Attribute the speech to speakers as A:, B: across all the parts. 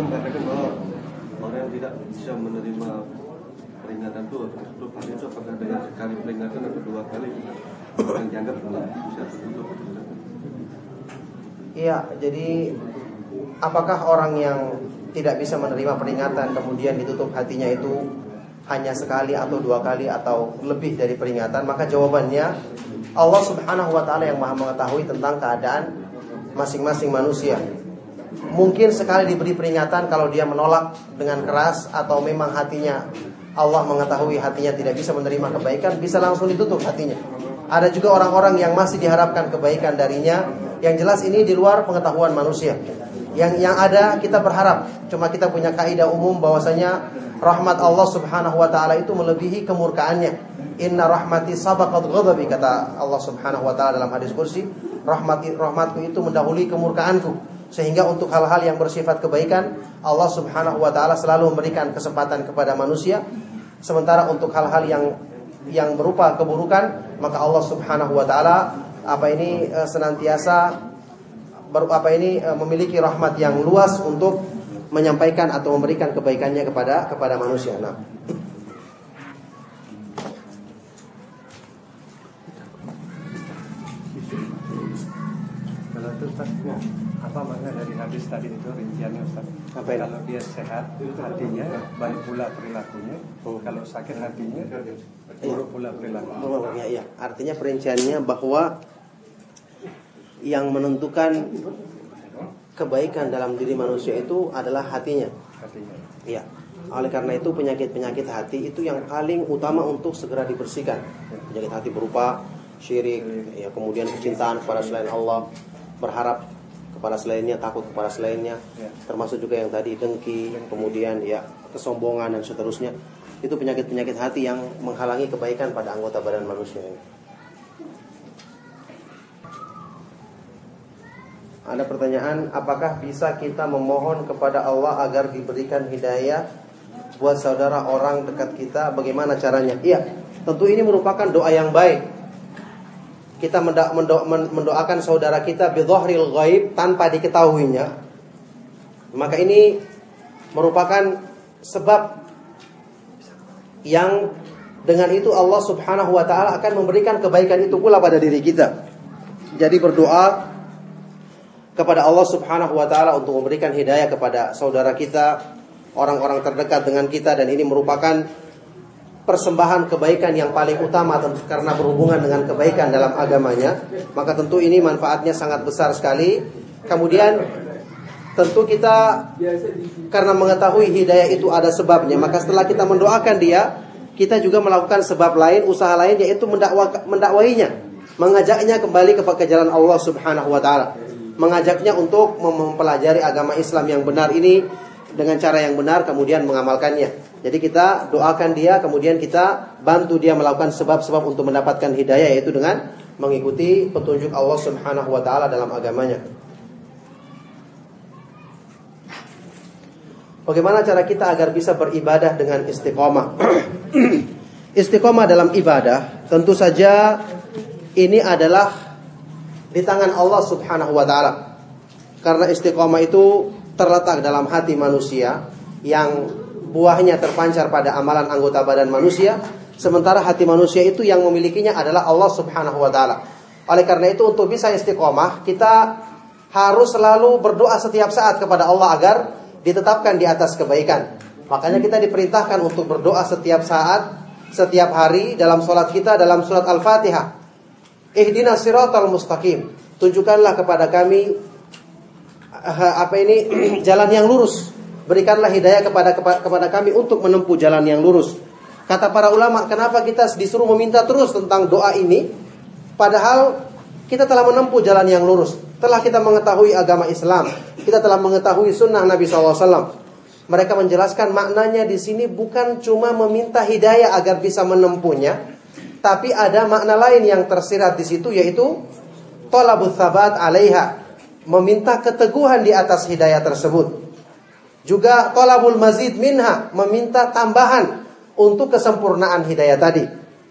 A: itu mengatakan bahwa orang yang tidak bisa menerima peringatan itu tertutup hati itu apakah dengan sekali peringatan atau dua kali yang dianggap bisa tertutup
B: Iya, jadi apakah orang yang tidak bisa menerima peringatan kemudian ditutup hatinya itu hanya sekali atau dua kali atau lebih dari peringatan? Maka jawabannya Allah Subhanahu wa taala yang Maha mengetahui tentang keadaan masing-masing manusia. Mungkin sekali diberi peringatan kalau dia menolak dengan keras atau memang hatinya Allah mengetahui hatinya tidak bisa menerima kebaikan, bisa langsung ditutup hatinya. Ada juga orang-orang yang masih diharapkan kebaikan darinya, yang jelas ini di luar pengetahuan manusia. Yang yang ada kita berharap, cuma kita punya kaidah umum bahwasanya rahmat Allah Subhanahu wa taala itu melebihi kemurkaannya. Inna rahmati sabaqat ghadabi kata Allah Subhanahu wa taala dalam hadis kursi, rahmat rahmatku itu mendahului kemurkaanku. Sehingga untuk hal-hal yang bersifat kebaikan Allah subhanahu wa ta'ala selalu memberikan kesempatan kepada manusia Sementara untuk hal-hal yang yang berupa keburukan Maka Allah subhanahu wa ta'ala Apa ini e, senantiasa apa ini e, memiliki rahmat yang luas untuk menyampaikan atau memberikan kebaikannya kepada kepada manusia. Nah,
C: Itu Ustaz, apa makna dari hadis tadi itu rinciannya Ustaz?
B: Apa ini?
C: Kalau dia sehat hatinya, baik pula perilakunya.
B: Oh.
C: Kalau sakit hatinya, buruk pula perilakunya.
B: Ya, iya. Artinya perinciannya bahwa yang menentukan kebaikan dalam diri manusia itu adalah hatinya.
C: Hatinya.
B: Iya. Oleh karena itu penyakit-penyakit hati itu yang paling utama untuk segera dibersihkan. Penyakit hati berupa syirik, ya kemudian kecintaan kepada selain Allah, berharap kepada selainnya, takut kepada selainnya,
C: Ya.
B: termasuk juga yang tadi dengki, kemudian ya kesombongan dan seterusnya. Itu penyakit-penyakit hati yang menghalangi kebaikan pada anggota badan manusia. Ada pertanyaan, apakah bisa kita memohon kepada Allah agar diberikan hidayah buat saudara orang dekat kita? Bagaimana caranya? Iya, tentu ini merupakan doa yang baik. Kita mendo- men- mendoakan saudara kita bidhahril ghaib tanpa diketahuinya. Maka ini merupakan sebab yang dengan itu Allah Subhanahu wa taala akan memberikan kebaikan itu pula pada diri kita. Jadi berdoa kepada Allah Subhanahu wa taala untuk memberikan hidayah kepada saudara kita, orang-orang terdekat dengan kita dan ini merupakan persembahan kebaikan yang paling utama karena berhubungan dengan kebaikan dalam agamanya, maka tentu ini manfaatnya sangat besar sekali. Kemudian tentu kita karena mengetahui hidayah itu ada sebabnya, maka setelah kita mendoakan dia, kita juga melakukan sebab lain, usaha lain yaitu mendakwa, mendakwainya, mengajaknya kembali kepada jalan Allah Subhanahu wa taala. Mengajaknya untuk mem- mempelajari agama Islam yang benar ini dengan cara yang benar kemudian mengamalkannya. Jadi kita doakan dia kemudian kita bantu dia melakukan sebab-sebab untuk mendapatkan hidayah yaitu dengan mengikuti petunjuk Allah Subhanahu wa taala dalam agamanya. Bagaimana cara kita agar bisa beribadah dengan istiqomah? istiqomah dalam ibadah tentu saja ini adalah di tangan Allah Subhanahu wa taala. Karena istiqomah itu terletak dalam hati manusia yang buahnya terpancar pada amalan anggota badan manusia, sementara hati manusia itu yang memilikinya adalah Allah Subhanahu wa taala. Oleh karena itu untuk bisa istiqomah, kita harus selalu berdoa setiap saat kepada Allah agar ditetapkan di atas kebaikan. Makanya kita diperintahkan untuk berdoa setiap saat, setiap hari dalam sholat kita dalam surat Al-Fatihah. Ihdina siratal mustaqim. Tunjukkanlah kepada kami eh, apa ini jalan yang lurus. Berikanlah hidayah kepada kepada kami untuk menempuh jalan yang lurus. Kata para ulama, kenapa kita disuruh meminta terus tentang doa ini? Padahal kita telah menempuh jalan yang lurus. Telah kita mengetahui agama Islam. Kita telah mengetahui sunnah Nabi SAW. Mereka menjelaskan maknanya di sini bukan cuma meminta hidayah agar bisa menempuhnya, tapi ada makna lain yang tersirat di situ yaitu tolabut sabat alaiha, meminta keteguhan di atas hidayah tersebut. Juga tolabul mazid minha, meminta tambahan untuk kesempurnaan hidayah tadi.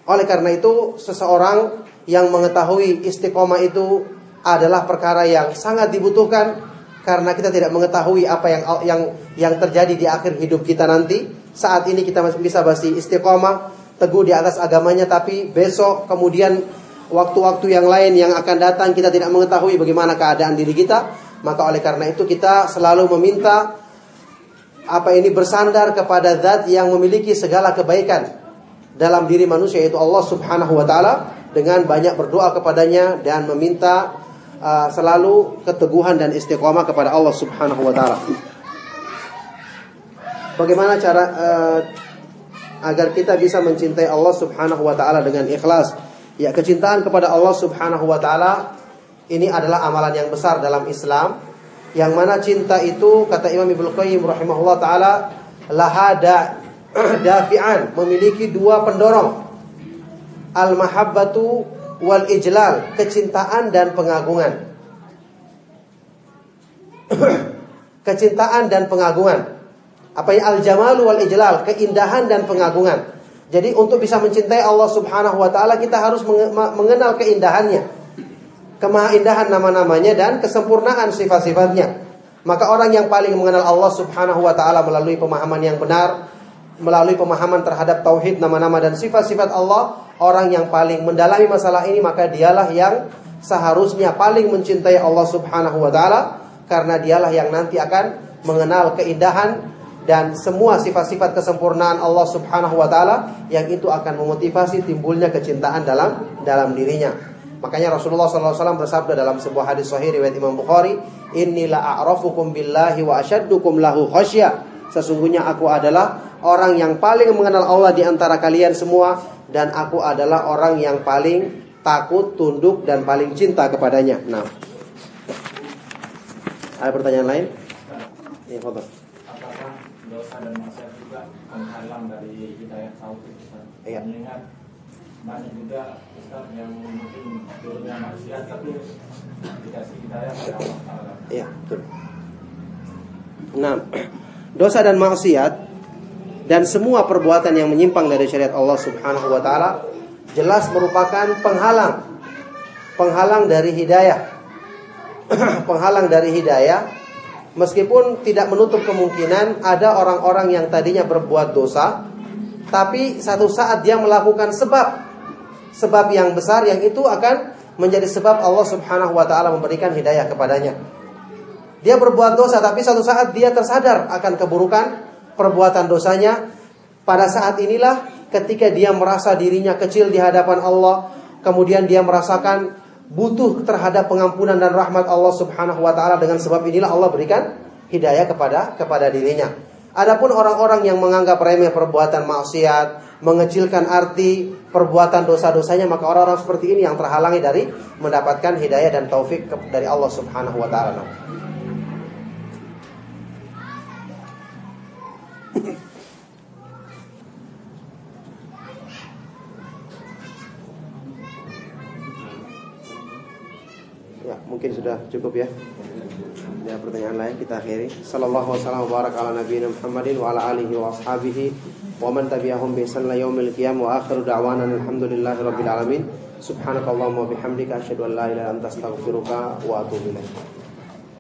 B: Oleh karena itu, seseorang yang mengetahui istiqomah itu adalah perkara yang sangat dibutuhkan karena kita tidak mengetahui apa yang yang yang terjadi di akhir hidup kita nanti. Saat ini kita masih bisa masih istiqomah, teguh di atas agamanya, tapi besok kemudian waktu-waktu yang lain yang akan datang kita tidak mengetahui bagaimana keadaan diri kita. Maka oleh karena itu kita selalu meminta apa ini bersandar kepada zat yang memiliki segala kebaikan dalam diri manusia yaitu Allah Subhanahu wa taala dengan banyak berdoa kepadanya dan meminta uh, selalu keteguhan dan istiqomah kepada Allah Subhanahu wa taala. Bagaimana cara uh, agar kita bisa mencintai Allah Subhanahu wa taala dengan ikhlas? Ya, kecintaan kepada Allah Subhanahu wa taala ini adalah amalan yang besar dalam Islam. Yang mana cinta itu kata Imam Ibnu Qayyim rahimahullah taala lahada dafi'an, memiliki dua pendorong. Al-mahabbatu wal ijlal, kecintaan dan pengagungan. kecintaan dan pengagungan. Apa yang al-jamalu wal ijlal, keindahan dan pengagungan. Jadi untuk bisa mencintai Allah Subhanahu wa taala kita harus mengenal keindahannya. Kemahaindahan nama-namanya dan kesempurnaan sifat-sifatnya. Maka orang yang paling mengenal Allah Subhanahu wa taala melalui pemahaman yang benar, melalui pemahaman terhadap tauhid nama-nama dan sifat-sifat Allah, orang yang paling mendalami masalah ini maka dialah yang seharusnya paling mencintai Allah Subhanahu wa taala karena dialah yang nanti akan mengenal keindahan dan semua sifat-sifat kesempurnaan Allah Subhanahu wa taala yang itu akan memotivasi timbulnya kecintaan dalam dalam dirinya. Makanya Rasulullah SAW bersabda dalam sebuah hadis sahih riwayat Imam Bukhari, "Inilah a'rafukum billahi wa asyaddukum lahu khasya." Sesungguhnya aku adalah orang yang paling mengenal Allah di antara kalian semua dan aku adalah orang yang paling takut, tunduk dan paling cinta kepadanya. Nah. Ada pertanyaan lain?
D: Ya, foto. Apakah dosa dan maksiat juga penghalang dari hidayah tauhid Iya. Mengingat banyak juga Ustaz yang mungkin turunnya maksiat itu dikasih hidayah pada Allah
B: Iya, betul. Nah, dosa dan maksiat dan semua perbuatan yang menyimpang dari syariat Allah Subhanahu wa taala jelas merupakan penghalang penghalang dari hidayah. penghalang dari hidayah meskipun tidak menutup kemungkinan ada orang-orang yang tadinya berbuat dosa tapi satu saat dia melakukan sebab sebab yang besar yang itu akan menjadi sebab Allah Subhanahu wa taala memberikan hidayah kepadanya. Dia berbuat dosa tapi satu saat dia tersadar akan keburukan perbuatan dosanya, pada saat inilah ketika dia merasa dirinya kecil di hadapan Allah, kemudian dia merasakan butuh terhadap pengampunan dan rahmat Allah Subhanahu wa taala dengan sebab inilah Allah berikan hidayah kepada kepada dirinya. Adapun orang-orang yang menganggap remeh perbuatan maksiat, mengecilkan arti perbuatan dosa-dosanya, maka orang-orang seperti ini yang terhalangi dari mendapatkan hidayah dan taufik dari Allah Subhanahu wa taala. Sudah cukup ya. Ya, pertanyaan lain kita akhiri. Sallallahu wasallam wa baraka ala nabiyina Muhammadin wa ala alihi wa ashabihi wa man tabi'ahum bi ihsan ila yaumil qiyam wa akhiru da'wana alhamdulillahi rabbil alamin. Subhanakallahumma wa bihamdika asyhadu an la ilaha illa anta astaghfiruka wa atubu ilaik.